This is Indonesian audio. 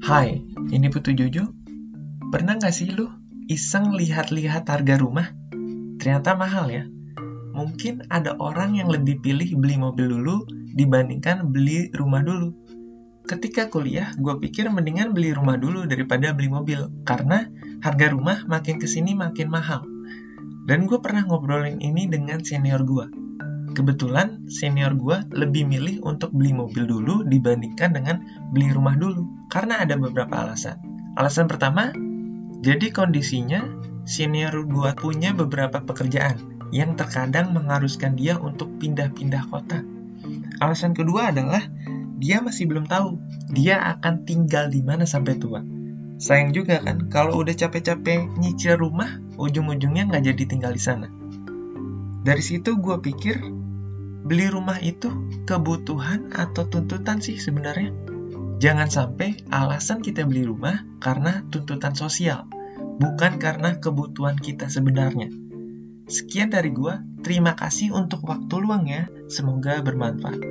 Hai, ini Putu Jojo. Pernah nggak sih lu iseng lihat-lihat harga rumah? Ternyata mahal ya. Mungkin ada orang yang lebih pilih beli mobil dulu dibandingkan beli rumah dulu. Ketika kuliah, gue pikir mendingan beli rumah dulu daripada beli mobil. Karena harga rumah makin ke sini makin mahal. Dan gue pernah ngobrolin ini dengan senior gue. Kebetulan senior gue lebih milih untuk beli mobil dulu dibandingkan dengan beli rumah dulu. Karena ada beberapa alasan. Alasan pertama, jadi kondisinya senior gue punya beberapa pekerjaan yang terkadang mengharuskan dia untuk pindah-pindah kota. Alasan kedua adalah dia masih belum tahu dia akan tinggal di mana sampai tua. Sayang juga kan, kalau udah capek-capek nyicil rumah, ujung-ujungnya nggak jadi tinggal di sana. Dari situ gue pikir, beli rumah itu kebutuhan atau tuntutan sih sebenarnya. Jangan sampai alasan kita beli rumah karena tuntutan sosial, bukan karena kebutuhan kita sebenarnya. Sekian dari gua, terima kasih untuk waktu luang ya, semoga bermanfaat.